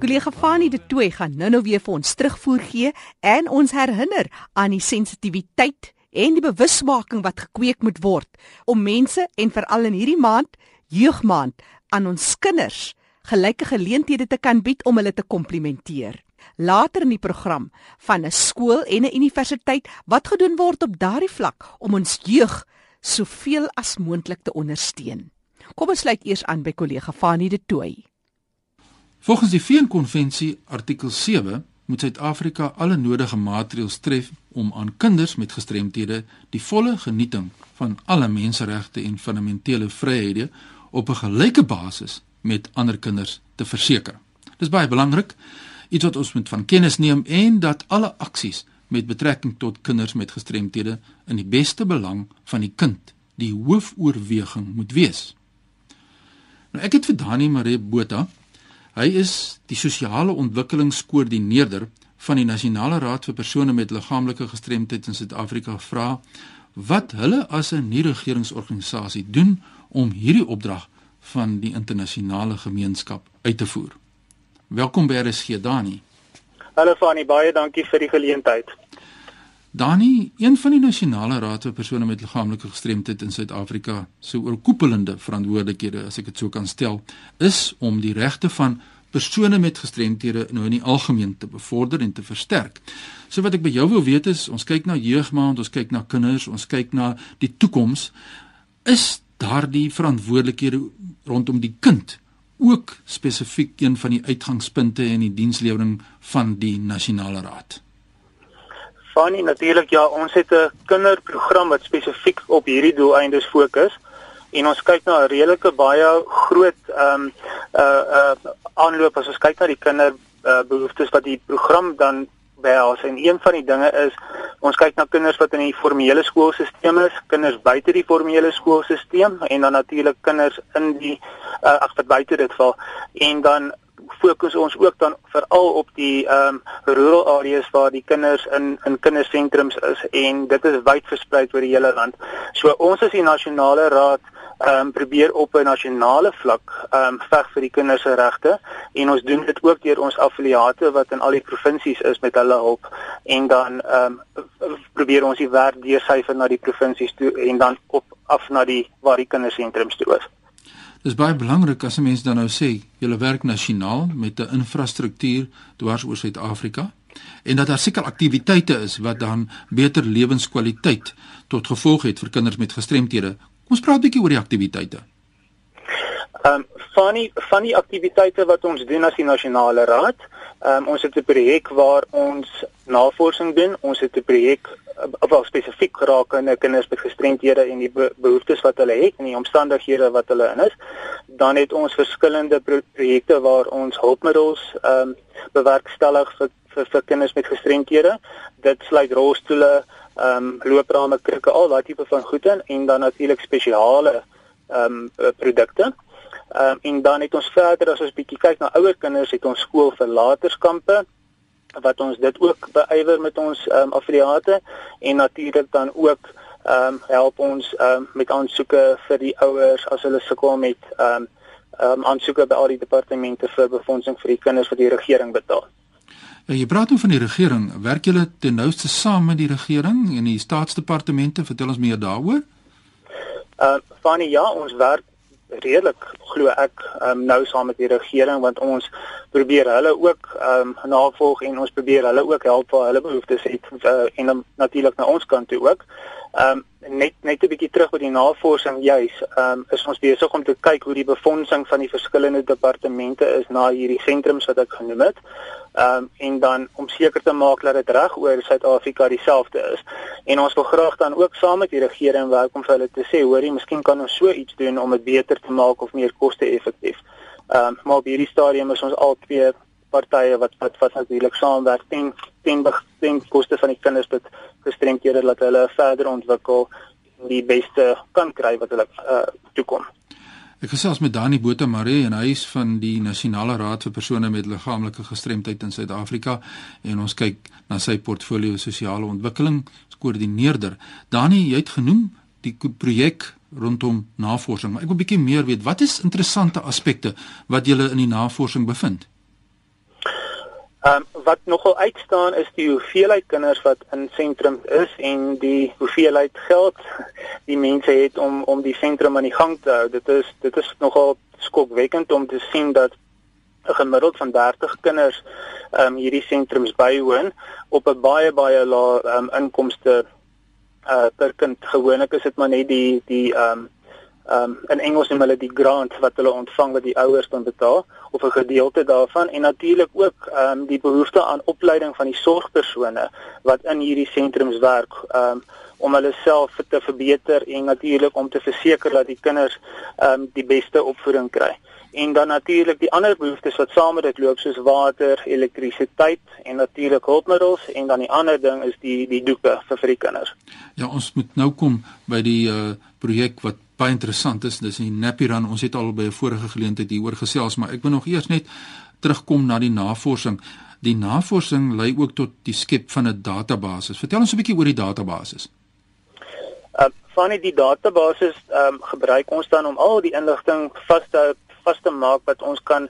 Kollega Fanie de Tooi gaan nou-nou weer vir ons terugvoer gee en ons herinner aan die sensitiwiteit en die bewusmaking wat gekweek moet word om mense en veral in hierdie maand, jeugmaand, aan ons kinders gelyke geleenthede te kan bied om hulle te komplimenteer. Later in die program van 'n skool en 'n universiteit wat gedoen word op daardie vlak om ons jeug soveel as moontlik te ondersteun. Kom ons sluit eers aan by kollega Fanie de Tooi. Volgens die VN-konvensie artikel 7 moet Suid-Afrika alle nodige maatreëls tref om aan kinders met gestremthede die volle genieting van alle menseregte en fundamentele vryhede op 'n gelyke basis met ander kinders te verseker. Dis baie belangrik iets wat ons moet van kennis neem en dat alle aksies met betrekking tot kinders met gestremthede in die beste belang van die kind die hoofoorweging moet wees. Nou ek het vir Dani Marie Botha Hy is die sosiale ontwikkelingskoördineerder van die Nasionale Raad vir persone met liggaamlike gestremdheid in Suid-Afrika vra wat hulle as 'n nie-regeringsorganisasie doen om hierdie opdrag van die internasionale gemeenskap uit te voer. Welkom by RSG Dani. Hallo Fanie, baie dankie vir die geleentheid. Dani, een van die Nasionale Raad vir persone met liggaamlike gestremdheid in Suid-Afrika se oorkoepelende verantwoordelikhede, as ek dit sou kan stel, is om die regte van persone met gestremthede nou in die algemeen te bevorder en te versterk. So wat ek by jou wil weet is, ons kyk na jeugmaand, ons kyk na kinders, ons kyk na die toekoms. Is daardie verantwoordelikhede rondom die kind ook spesifiek een van die uitgangspunte in die dienslewering van die Nasionale Raad? Fanny, natuurlik ja, ons het 'n kinderprogram wat spesifiek op hierdie doeleindes fokus en ons kyk na 'n redelike baie groot ehm um, uh uh aanloop as ons kyk na die kinder uh, behoeftes wat die program dan behels. En een van die dinge is ons kyk na kinders wat in die formele skoolstelsel is, kinders buite die formele skoolstelsel en dan natuurlik kinders in die uh, ag wat buite dit val. En dan fokus ons ook dan veral op die ehm um, rural areas waar die kinders in in kindersentrums is en dit is wyd versprei oor die hele land. So ons as die nasionale raad ehm um, probeer op 'n nasionale vlak ehm um, veg vir die kinders se regte en ons doen dit ook deur ons affiliate wat in al die provinsies is met hulle hulp en dan ehm um, probeer ons die werk deursyfer na die provinsies toe en dan op af na die waar die kindersentrums toe is. Dis baie belangrik as 'n mens dan nou sê jy werk nasionaal met 'n infrastruktuur dwars oor Suid-Afrika en dat daar seker aktiwiteite is wat dan beter lewenskwaliteit tot gevolg het vir kinders met gestremthede. Kom ons praat 'n bietjie oor die aktiwiteite. Ehm um, van die van die aktiwiteite wat ons doen as die nasionale raad, ehm um, ons het 'n projek waar ons navorsing doen. Ons het 'n projek wel spesifiek aan kinders met gestremthede en die behoeftes wat hulle het en die omstandighede wat hulle in is. Dan het ons verskillende pro projekte waar ons hulpmiddels ehm um, bewerkstellig vir, vir vir kinders met gestremthede. Dit sluit rolstoele, ehm um, looprame, krikke, al daai tipe van goed in en dan natuurlik spesiale ehm um, produkte. Ehm um, en dan het ons verder as ons bietjie kyk na ouer kinders, het ons skool vir laterskampe wat ons dit ook beywer met ons ehm um, affiliate en natuurlik dan ook ehm um, help ons ehm um, met aansoeke vir die ouers as hulle sukkel met ehm um, ehm um, aansoeke by al die departemente vir befondsing vir die kinders wat die regering betaal. Ja, jy praat oor van die regering. Werk julle ten nouste saam met die regering en die staatsdepartemente? Vertel ons meer daaroor. Ehm uh, Fanny, ja, ons werk redelik glo ek um, nou saam met die regering want ons probeer hulle ook um, navolg en ons probeer hulle ook help waar hulle behoeftes het uh, en natuurlik na ons kant toe ook. Ehm um, net net 'n bietjie terug oor die navorsing juis, ehm um, is ons besig om te kyk hoe die befondsing van die verskillende departemente is na hierdie sentrums wat ek genoem het. Ehm um, en dan om seker te maak dat dit reg oor Suid-Afrika dieselfde is. En ons wil graag dan ook saam met die regering werk om vir hulle te sê, hoorie, miskien kan ons so iets doen om dit beter te maak of meer koste-effektief. Ehm um, maar op hierdie stadium is ons al twee partye wat wat wat natuurlik saamwerk ten ten ten koste van die kinders wat gestremdhede dat hulle verder ontwikkel en die beste kan kry wat hulle uh, toekom. Ek gesels met Dani Botha Maree en hy is van die Nasionale Raad vir persone met liggaamlike gestremdheid in Suid-Afrika en ons kyk na sy portfolio sosiale ontwikkeling koördineerder. Dani, jy het genoem die projek rondom navorsing, maar ek wil 'n bietjie meer weet. Wat is interessante aspekte wat julle in die navorsing bevind? Ehm um, wat nogal uitstaan is die hoeveelheid kinders wat in sentrums is en die hoeveelheid geld die mense het om om die sentrum aan die gang te hou. Dit is dit is nogal skokwekkend om te sien dat 'n gemiddeld van 30 kinders ehm um, hierdie sentrums bywoon op 'n baie baie lae ehm um, inkomste uh per kind. Gewoonlik is dit maar net die die ehm um, ehm um, in Engels noem hulle die grant wat hulle ontvang wat die ouers dan betaal of 'n gedeelte daarvan en natuurlik ook ehm um, die behoefte aan opleiding van die sorgpersone wat in hierdie sentrums werk ehm um, om hulle self te verbeter en natuurlik om te verseker dat die kinders ehm um, die beste opvoeding kry. En dan natuurlik die ander behoeftes wat saam met dit loop soos water, elektrisiteit en natuurlik hulpmiddels en dan die ander ding is die die doeke vir vir die kinders. Ja, ons moet nou kom by die uh projek wat baie interessant is. Dis in Napiran. Ons het al by 'n vorige geleentheid hieroor gesels, maar ek wil nog eers net terugkom na die navorsing. Die navorsing lei ook tot die skep van 'n database. Vertel ons 'n bietjie oor die database. Uh van die database ehm um, gebruik ons dan om al die inligting vas te vas te maak wat ons kan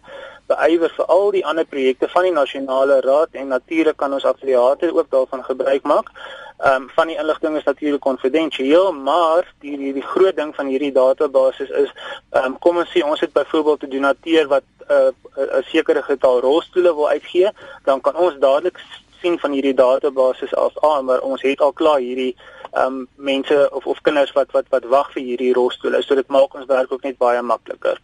beywer vir al die ander projekte van die nasionale raad en natuurlik kan ons affiliate ook daarvan gebruik maak. Ehm um, van die inligting is natuurlik konfidensieel, maar die, die die groot ding van hierdie database is ehm um, kom ons sê ons het byvoorbeeld 'n donateur wat 'n uh, 'n sekere getal rolstoele wil uitgee, dan kan ons dadelik sien van hierdie database af aan, maar ons het al klaar hierdie ehm um, mense of of kinders wat wat wat wag vir hierdie rolstoele. So dit maak ons werk ook net baie makliker.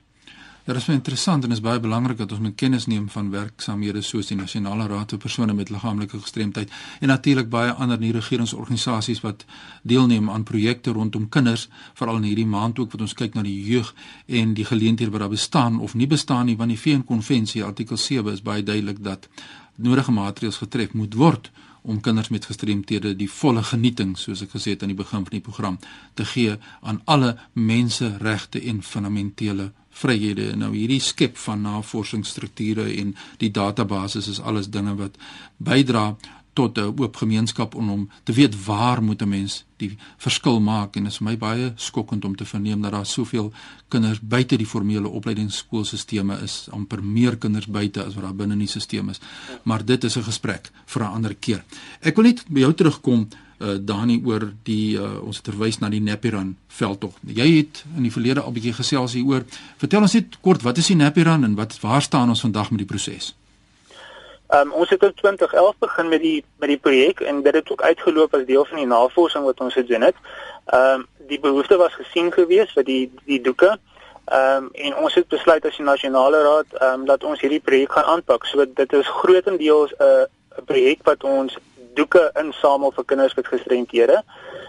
Ja, dit is interessant en is baie belangrik dat ons met kennis neem van werksamehede soos die Nasionale Raad vir persone met liggaamlike gestremdheid en natuurlik baie ander nie-regeringsorganisasies wat deelneem aan projekte rondom kinders, veral in hierdie maand ook wat ons kyk na die jeug en die geleenthede wat daar bestaan of nie bestaan nie want die VN-konvensie artikel 7 is baie duidelik dat nodige maatreëls getref moet word om kinders met gestremthede die volle genieting soos ek gesê het aan die begin van die program te gee aan alle menseregte en fundamentele vryhede. Nou hierdie skep van navorsingsstrukture en die databasis is alles dinge wat bydra tot 'n oop gemeenskap om om te weet waar moet 'n mens die verskil maak en dit is vir my baie skokkend om te verneem dat daar soveel kinders buite die formele opleidingsskoolstelsels is, amper meer kinders buite as wat daar binne in die stelsel is. Maar dit is 'n gesprek vir 'n ander keer. Ek wil net by jou terugkom uh, Dani oor die uh, ons terwys na die Napiran veldtog. Jy het in die verlede al bietjie gesels hieroor. Vertel ons net kort wat is die Napiran en wat waar staan ons vandag met die proses? Um, ons het in 2011 begin met die met die projek en dit het ook uitgeloop as deel van die navorsing wat ons gedoen het. Ehm um, die behoefte was gesien gewees vir die die doeke. Ehm um, en ons het besluit as die nasionale raad ehm um, dat ons hierdie projek gaan aanpak. So dit is grootendeels 'n uh, projek wat ons doeke insamel vir kinders met gestremthede.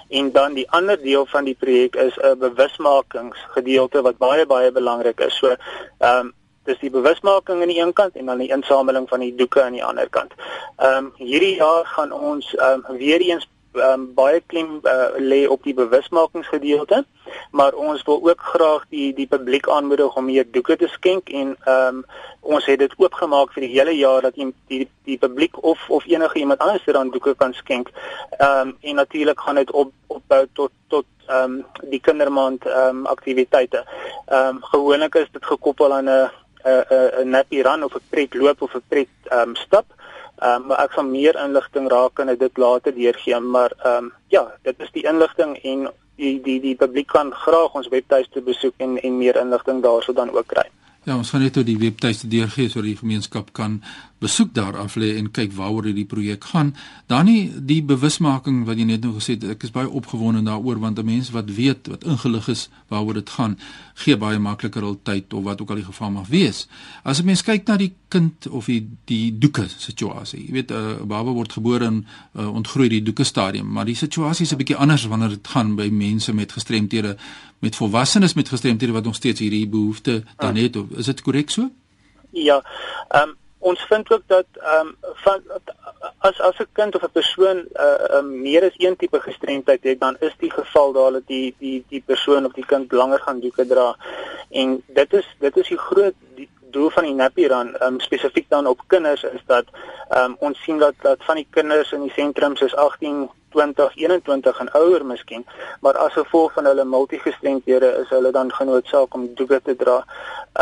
En dan die ander deel van die projek is 'n bewusmakingsgedeelte wat baie baie belangrik is. So ehm um, dis die bewusmaking aan die een kant en dan die insameling van die doeke aan die ander kant. Ehm um, hierdie jaar gaan ons ehm um, weer eens um, baie klem uh, lê op die bewusmakingsgedeelte, maar ons wil ook graag die die publiek aanmoedig om meer doeke te skenk en um, ons het dit oopgemaak vir die hele jaar dat die die, die publiek of of enige iemand anders dan doeke kan skenk. Ehm um, en natuurlik gaan dit op opbou tot tot ehm um, die kindermaand ehm um, aktiwiteite. Ehm um, gewoonlik is dit gekoppel aan 'n 'n 'n nappy run of 'n pret loop of 'n pret ehm um, stap. Ehm um, ek gaan meer inligting raak en dit later deurgee, maar ehm um, ja, dit is die inligting en die die die publiek kan graag ons webtuiste besoek en en meer inligting daarso dan ook kry. Ja, ons gaan net oor die webtuiste deurgee sodat die gemeenskap kan besoek daar af lê en kyk waaroor hierdie projek gaan. Dan nie die bewusmaking wat jy net nou gesê het, ek is baie opgewonde daaroor want 'n mens wat weet, wat ingelig is waaroor dit gaan, gee baie makliker al tyd of wat ook al die geval mag wees. As 'n mens kyk na die kind of die die doeke situasie. Jy weet 'n uh, baba word gebore en uh, ontgroei die doeke stadium, maar die situasie is 'n bietjie anders wanneer dit gaan by mense met gestremthede, met volwassenes met gestremthede wat nog steeds hierdie behoefte dan ah. het. Is dit korrek so? Ja. Ehm um, ons vind ook dat ehm um, van as as 'n kind of 'n persoon 'n uh, uh, meer as een tipe gestremdheid het, dan is die geval daar dat die die die persoon of die kind langer gaan doeke dra. En dit is dit is die groot die doel van die nappy run um, spesifiek dan op kinders is dat um, ons sien dat dat van die kinders in die sentrums is 18 20 21 en ouer miskien maar as gevolg van hulle multigestremdhede is hulle dan genoodsaak om doeke te dra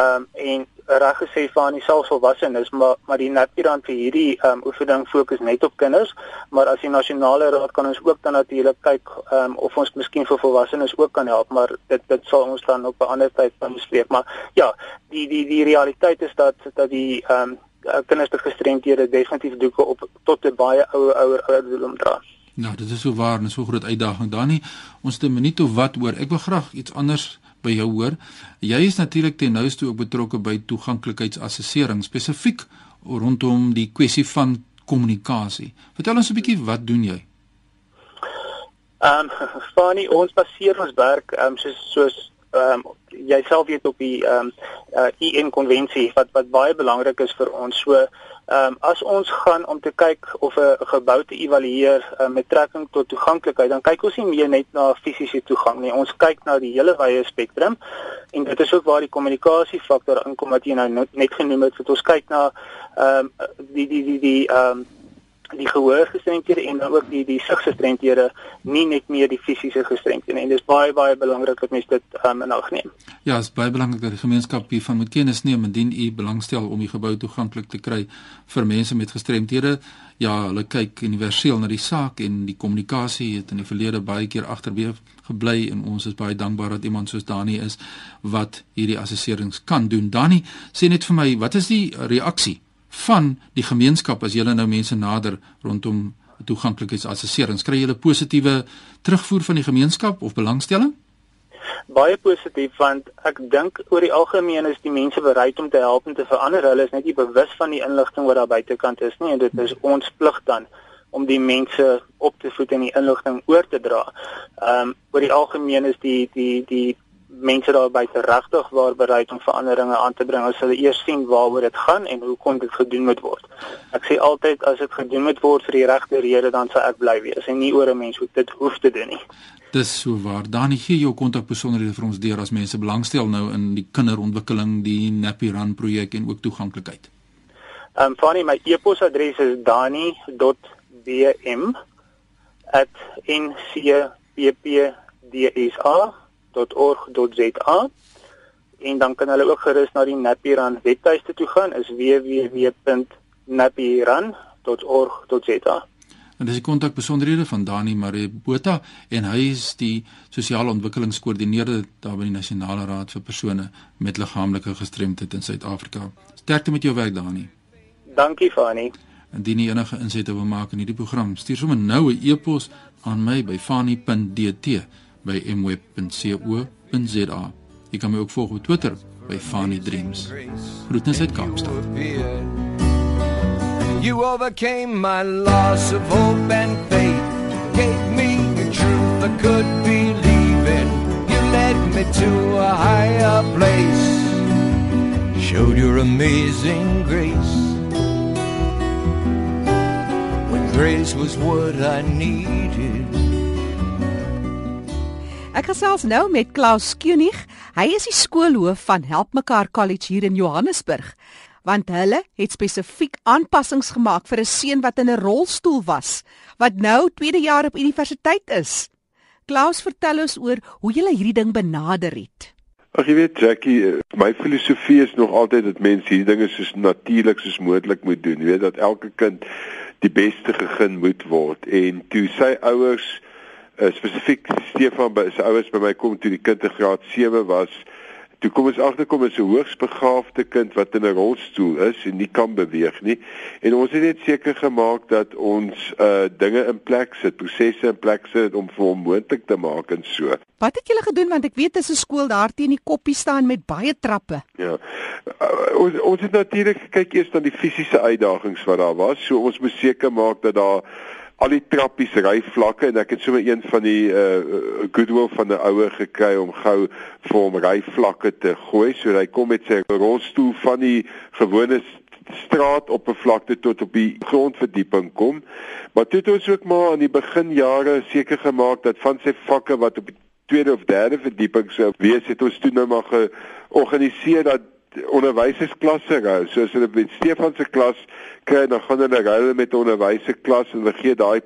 um, en reg gesê van die selfvolwassenes, maar maar die Napirand vir hierdie ehm um, oefening fokus net op kinders, maar as die nasionale raad kan ons ook dan natuurlik kyk ehm um, of ons miskien vir volwassenes ook kan help, maar dit dit sal ons dan op 'n ander tyd kan bespreek. Maar ja, die die die realiteit is dat dat die ehm um, kindergestremdhede definitief doeke op tot 'n baie ouer ouer ouderdom dra. Nou, dit is so waar en so groot uitdaging. Dani, ons het 'n minuut of wat oor. Ek wil graag iets anders by jou hoor. Jy is natuurlik ten nouste ook betrokke by toeganklikheidsassessering spesifiek rondom die kwessie van kommunikasie. Vertel ons 'n bietjie wat doen jy? Ehm um, Fanny, ons baseer ons werk ehm um, soos soos ehm um, jy self weet op die ehm um, uh, UN konvensie wat wat baie belangrik is vir ons. So ehm um, as ons gaan om te kyk of 'n gebou te evalueer uh, met trekking tot toeganklikheid, dan kyk ons nie meer net na fisiese toegang nie. Ons kyk na die hele wye spektrum en dit is ook waar die kommunikasie faktor inkom wat jy nou net genoem het. Dat ons kyk na ehm um, die die die die ehm um, die gehoorgestremdhede en dan ook die die siggestremdhede nie net meer die fisiese gestremdhede en dit is baie baie belangrik dat mense dit um, in ag neem. Ja, dit is baie belangrik dat die gemeenskap hiervan moet kennis neem indien u belangstel om die gebou toeganklik te kry vir mense met gestremdhede. Ja, hulle kyk universeel na die saak en die kommunikasie het in die verlede baie keer agterweef gebly en ons is baie dankbaar dat iemand soos Dani is wat hierdie assesserings kan doen. Dani, sê net vir my, wat is die reaksie van die gemeenskap as julle nou mense nader rondom toeganklikheidsassesserings kry julle positiewe terugvoer van die gemeenskap of belangstelling? Baie positief want ek dink oor die algemeen is die mense bereid om te help en te verander. Hulle is net nie bewus van die inligting wat daar buitekant is nie en dit is ons plig dan om die mense op te voed en die inligting oor te dra. Ehm um, oor die algemeen is die die die mense daar buite regtig waar bereid om veranderinge aan te bring as hulle eers sien waaroor dit gaan en hoekom dit gedoen moet word. Ek sê altyd as dit gedoen moet word vir die regte rede dan sal ek bly wees en nie oor 'n mens hoe dit hoef te doen nie. Dis so waar. Dani gee jou kontakbesonderhede vir ons deur as mense belangstel nou in die kinderontwikkeling, die Nappy Run projek en ook toeganklikheid. Ehm um, Fanny, my e-posadres is dani.bm@ncpppdsa www.nappyran.org.za en dan kan hulle ook gerus na die Nappyran webtuiste toe gaan is www.nappyran.org.za En dis die kontakbesonderhede van Dani Marie Botha en hy is die sosiale ontwikkelingskoördineerder daar by die Nasionale Raad vir persone met liggaamlike gestremdheid in Suid-Afrika. Sterkte met jou werk Dani. Dankie Fani. Indien jy enige insette wil maak in hierdie program, stuur sommer nou 'n e-pos aan my by fani.dt by mweb.co.za. Jy kan my ook volg op Twitter by Funny Dreams. Groetens uit Kaapstad. You overcame my loss of hope and faith. Gave me the truth I could believe in. You led me to a higher place. Showed your amazing grace. When grace was what I needed. Ek gesels nou met Klaus Koenig. Hy is die skoolhoof van Help Mekaar College hier in Johannesburg. Want hulle het spesifiek aanpassings gemaak vir 'n seun wat in 'n rolstoel was, wat nou tweede jaar op universiteit is. Klaus, vertel ons oor hoe jy hierdie ding benader het. Ag jy weet Jackie, my filosofie is nog altyd dat mense hierdie dinge so natuurlik soos moontlik moet doen. Jy weet dat elke kind die beste gegeen moet word en toe sy ouers uh, spesifiek Stefan by sy ouers by my kom toe die kind in graad 7 was. Toe kom ons agterkom is 'n hoogsbegaafde kind wat in 'n rolstoel is en nie kan beweeg nie. En ons het net seker gemaak dat ons uh dinge in plek sit, prosesse in plek sit om vir hom moontlik te maak en so. Wat het julle gedoen want ek weet dis 'n skool daar teen die koppie staan met baie trappe. Ja. Uh, ons ons het natuurlik gekyk eers na die fisiese uitdagings wat daar was. So ons moet seker maak dat daar al die trappies ry vlakke en ek het sommer een van die uh goodwill van 'n ouer gekry om gou vir hom ry vlakke te gooi so hy kom met sy rolstoel van die gewone straat op 'n vlakte tot op die grondverdieping kom. Maar toe het ons ook maar aan die begin jare seker gemaak dat van sy vakke wat op die tweede of derde verdieping sou wees, het ons toe nou maar georganiseer dat onderwysersklasse hou. Soos hulle met Stefan se klas kry, dan gaan hulle hulle met onderwysersklas en hulle gee daai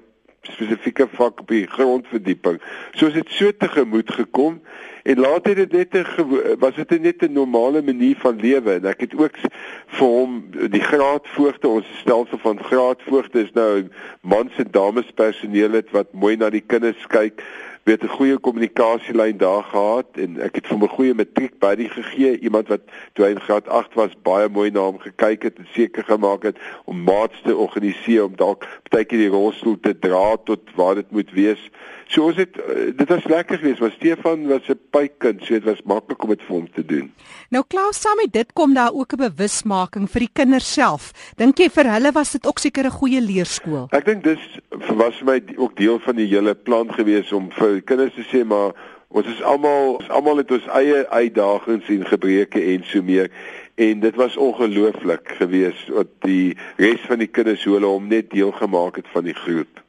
spesifieke vak op die grondverdieping. Soos dit so tegemoet gekom en later het dit net 'n was dit net 'n normale manier van lewe en ek het ook vir hom die graadvoogte ons stelsel van graadvoogte is nou mans en dames personeel het wat mooi na die kinders kyk weet 'n goeie kommunikasielyn daar gehad en ek het vir 'n goeie matriek by die gegee. Iemand wat toe hy in graad 8 was baie mooi na hom gekyk het en seker gemaak het om maats te organiseer om dalk partykeer die rolstoel te dra tot waar dit moet wees. So ons het eh, dit was lekker geweest maar Stefan was 'n pykind so dit was maklik om dit vir hom te doen. Nou Klaus saam met dit kom daar ook 'n bewusmaking vir die kinders self. Dink jy vir hulle was dit ook seker 'n goeie leerskool? Ek dink dis was vir my ook deel van die hele plan geweest om vir vir kinders te sê maar ons is almal ons almal het ons eie uitdagings en gebreke en so meer en dit was ongelooflik geweest wat die res van die kinders hoe hulle hom net deel gemaak het van die groep.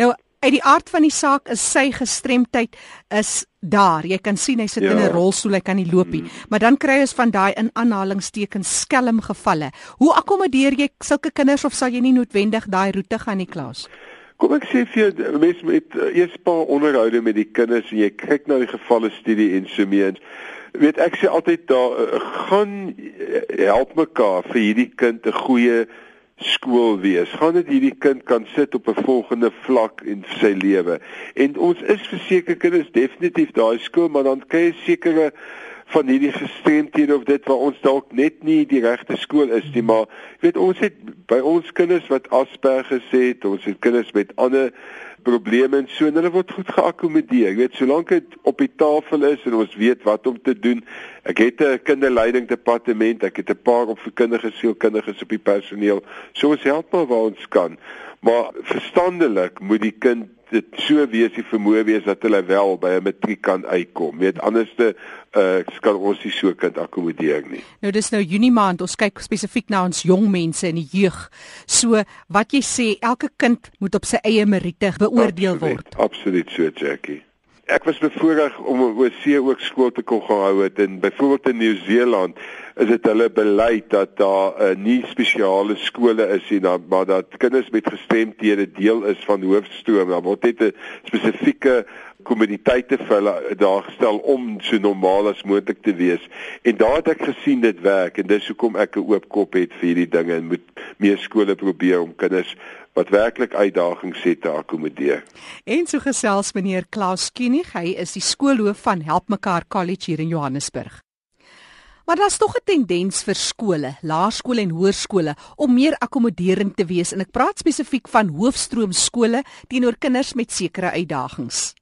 Nou uit die aard van die saak is sy gestremdheid is daar. Jy kan sien hy sit ja. in 'n rolstoel, hy kan nie loop nie. Hmm. Maar dan kry ons van daai in aanhalingstekens skelm gevalle. Hoe akkommodeer jy sulke kinders of sal jy nie noodwendig daai roete gaan nie klas? Kom ek sê vir jou mense met uh, eers paar onderhoude met die kinders en jy kyk na die gevalle studie en so mee. Weet ek sê altyd daar uh, gaan uh, help mekaar vir hierdie kind 'n goeie skool wees. Gaan dit hierdie kind kan sit op 'n volgende vlak in sy lewe. En ons is verseker kinders definitief daai skool, maar dan kry jy sekere van hierdie gestremdhede of dit waar ons dalk net nie die regte skool is nie maar weet ons het by ons kinders wat Asperger het ons het kinders met ander probleme en so en hulle word goed geakkommodeer. Ek weet solank dit op die tafel is en ons weet wat om te doen ek het 'n kinderleiding departement ek het 'n paar opvoedkundige sielkundiges op die personeel so ons help maar waar ons kan. Maar verstandelik moet die kind dit so wees die vermoë wees dat hulle wel by 'n matriek kan uitkom. Weet anderste uh kan ons nie so kind akkommodeer nie. Nou dis nou Junie maand, ons kyk spesifiek na ons jong mense in die jeug. So wat jy sê, elke kind moet op sy eie meriete beoordeel absoluut, word. Absoluut so, Jackie. Ek was bevoorreg om 'n OC ook skool te kon gehou het en byvoorbeeld in Nieu-Seeland is dit hulle beleid dat daar uh, nie spesiale skole is nie, maar dat kinders met gestremthede deel is van hoofstroom. Daar word net 'n spesifieke kommuniteite vir hulle daar gestel om so normaal as moontlik te wees. En daar het ek gesien dit werk en dis hoekom ek 'n oop kop het vir hierdie dinge en moet meer skole probeer om kinders wat werklik uitdagings het te akkommodeer. En so gesels meneer Klaus Kienig, hy is die skoolhoof van Help Mekaar College hier in Johannesburg. Maar daar's tog 'n tendens vir skole, laerskole en hoërskole om meer akkommoderend te wees en ek praat spesifiek van hoofstroom skole teenoor kinders met sekere uitdagings.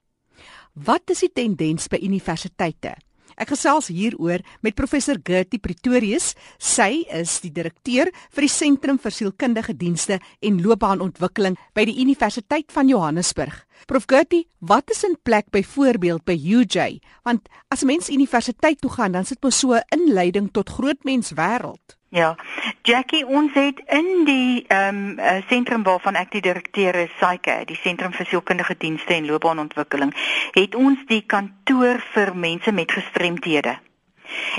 Wat is die tendens by universiteite? Ek gesels hieroor met professor Gertie Pretorius. Sy is die direkteur vir die Sentrum vir Sielkundige Dienste en Loopbaanontwikkeling by die Universiteit van Johannesburg. Prof Gertie, wat is in plek byvoorbeeld by UJ? Want as mens universiteit toe gaan, dan sit mens so 'n inleiding tot grootmens wêreld. Ja. Jackie, ons het in die ehm um, sentrum waarvan ek die direkteur is, SAICA, die Sentrum vir Sielkundige Dienste en Loopbaanontwikkeling, het ons die kantoor vir mense met gestremthede.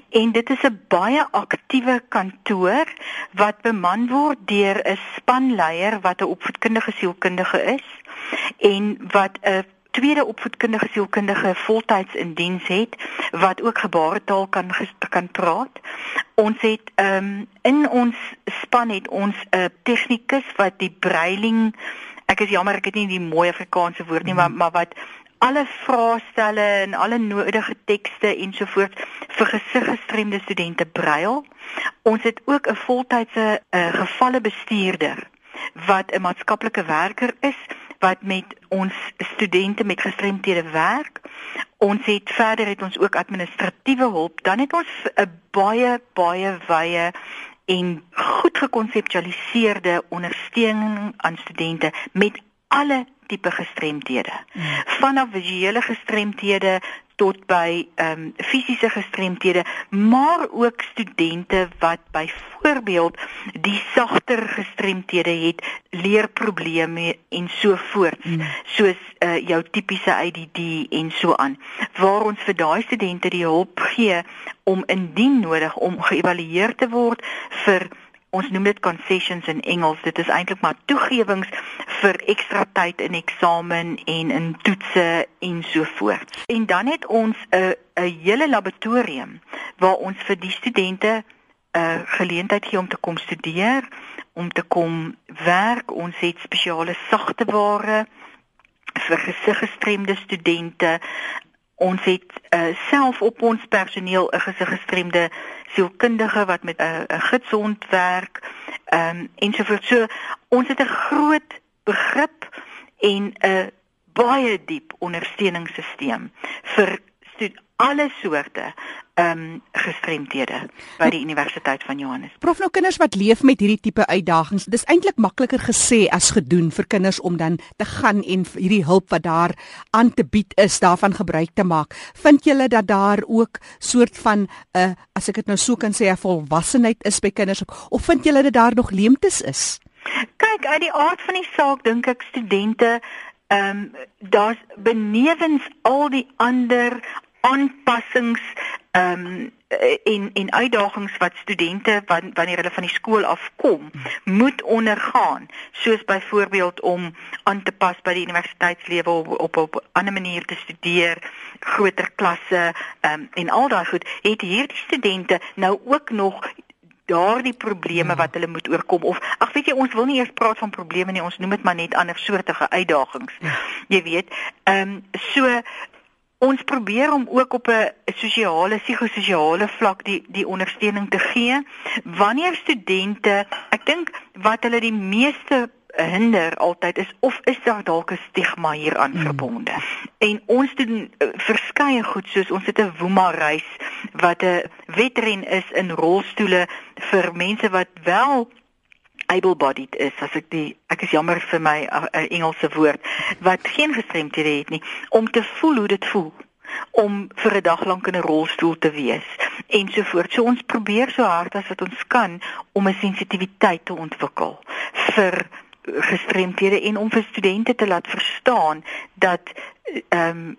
En dit is 'n baie aktiewe kantoor wat beman word deur 'n spanleier wat 'n opvoedkundige sielkundige is en wat 'n tweede opvoedkundige sielkundige voltyds in diens het wat ook gebaretaal kan kan praat. Ons het ehm um, in ons span het ons 'n uh, tegnikus wat die breiling ek is jammer ek het nie die mooi Afrikaanse woord nie, mm. maar maar wat alle vraestelle en alle nodige tekste ensovoorts vir gesiggestremde studente brail. Ons het ook 'n voltydse uh, gevalle bestuurder wat 'n maatskaplike werker is wat met ons studente met gestremthede werk. Ons het verder het ons ook administratiewe hulp. Dan het ons 'n baie baie wye en goed gekonseptualiseerde ondersteuning aan studente met alle tipe gestremthede. Hmm. Vanaf visuele gestremthede tot by ehm um, fisiese gestremthede, maar ook studente wat byvoorbeeld die sagter gestremthede het, leerprobleme en so voort, mm. soos uh, jou tipiese ADD en so aan. Waar ons vir daai studente die hulp gee om indien nodig om geëvalueer te word vir ons noem dit concessions in Engels. Dit is eintlik maar toegewings vir ekstra tyd in eksamen en in toetse en so voort. En dan het ons 'n 'n hele laboratorium waar ons vir die studente 'n uh, geleentheid gee om te kom studeer, om te kom werk. Ons het spesiale sagte ware vir gesiggestremde studente. Ons het uh, self op ons personeel 'n gesiggestremde sielkundige wat met 'n uh, 'n gidshond werk, um, ensovoorts. So ons het 'n groot begrip en 'n baie diep ondersteuningssisteem vir alle soorte ehm um, gestremdhede by die Universiteit van Johannesburg. Prof nou kinders wat leef met hierdie tipe uitdagings, dis eintlik makliker gesê as gedoen vir kinders om dan te gaan en hierdie hulp wat daar aan te bied is, daarvan gebruik te maak. Vind julle dat daar ook soort van 'n uh, eh, as ek dit nou so kan sê 'n volwassenheid is by kinders of vind julle dat daar nog leemtes is? Kyk, uit die aard van die saak dink ek studente ehm um, daar's benewens al die ander aanpassings ehm um, en en uitdagings wat studente wanneer hulle van die skool af kom moet ondergaan. Soos byvoorbeeld om aan te pas by die universiteitslewe op op, op 'n ander manier te studeer groter klasse um, en al daai goed. Het hierdie studente nou ook nog daardie probleme wat hulle moet oorkom? Of ag weet jy ons wil nie eers praat van probleme nie ons noem dit maar net ander soortige uitdagings jy weet ehm um, so ons probeer om ook op 'n sosiale psigososiale vlak die die ondersteuning te gee wanneer studente ek dink wat hulle die meeste hinder altyd is of is daar dalk 'n stigma hieraan hmm. verbonde en ons doen uh, verskeie goed soos ons het 'n woema reis wat 'n wetren is in rolstoele vir mense wat wel able bodied is as ek die ek is jammer vir my uh, Engelse woord wat geen gestremdhede het nie om te voel hoe dit voel om vir 'n dag lank in 'n rolstoel te wees ensovoorts. So ons probeer so hard as wat ons kan om 'n sensitiwiteit te ontwikkel vir gestremdhede en om vir studente te laat verstaan dat ehm um,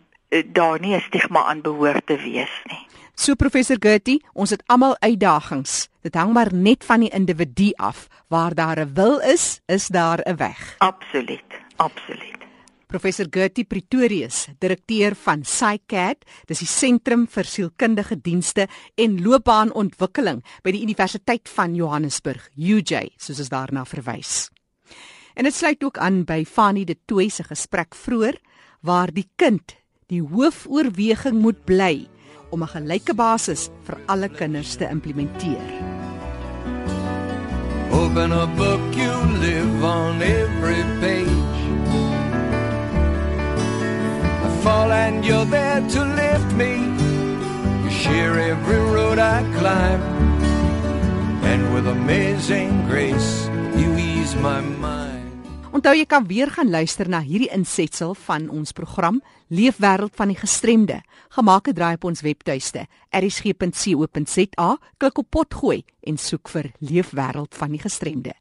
daar nie 'n stigma aan behoort te wees nie. So professor Gertie, ons het almal uitdagings. Dit hang maar net van die individu af. Waar daar 'n wil is, is daar 'n weg. Absoluut. Absoluut. Professor Gertie Pretorius, direkteur van SciCat, dis die Sentrum vir Sielkundige Dienste en Loopbaanontwikkeling by die Universiteit van Johannesburg, UJ, soos ons daarna verwys. En dit sluit ook aan by Fanie de Tooi se gesprek vroeër waar die kind die hoofoorweging moet bly om 'n gelyke basis vir alle kinders te implementeer. Open a book you live on every page. I fall and you're there to lift me. You share every road I climb. And with amazing grace you ease my mind. Onthou jy kan weer gaan luister na hierdie insetsel van ons program Leefwêreld van die gestremde. Gemaak het draai op ons webtuiste erisg.co.za, klik op potgooi en soek vir Leefwêreld van die gestremde.